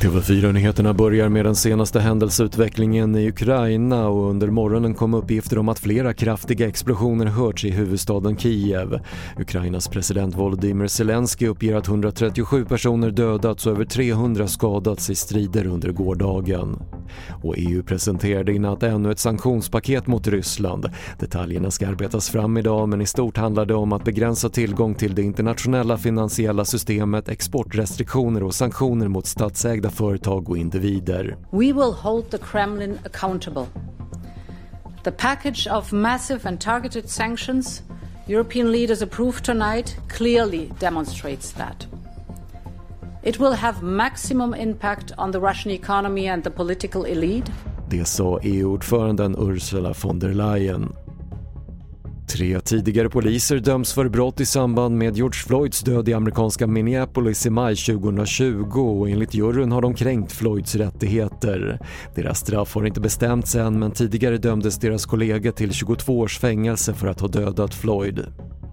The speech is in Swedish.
TV4-nyheterna börjar med den senaste händelseutvecklingen i Ukraina och under morgonen kom uppgifter om att flera kraftiga explosioner hörts i huvudstaden Kiev. Ukrainas president Volodymyr Zelensky uppger att 137 personer dödats och över 300 skadats i strider under gårdagen. Och EU presenterade i natt ännu ett sanktionspaket mot Ryssland. Detaljerna ska arbetas fram idag men i stort handlar det om att begränsa tillgång till det internationella finansiella systemet, exportrestriktioner och sanktioner mot statsägda företag och individer. We will hold the Kremlin accountable. The package of massive and targeted sanctions European leaders approved tonight clearly demonstrates that. It will have maximum impact on the Russian economy and the political elite. Det sa EU-ordföranden Ursula von der Leyen. Tre tidigare poliser döms för brott i samband med George Floyds död i amerikanska Minneapolis i maj 2020 och enligt juryn har de kränkt Floyds rättigheter. Deras straff har inte bestämts än men tidigare dömdes deras kollega till 22 års fängelse för att ha dödat Floyd.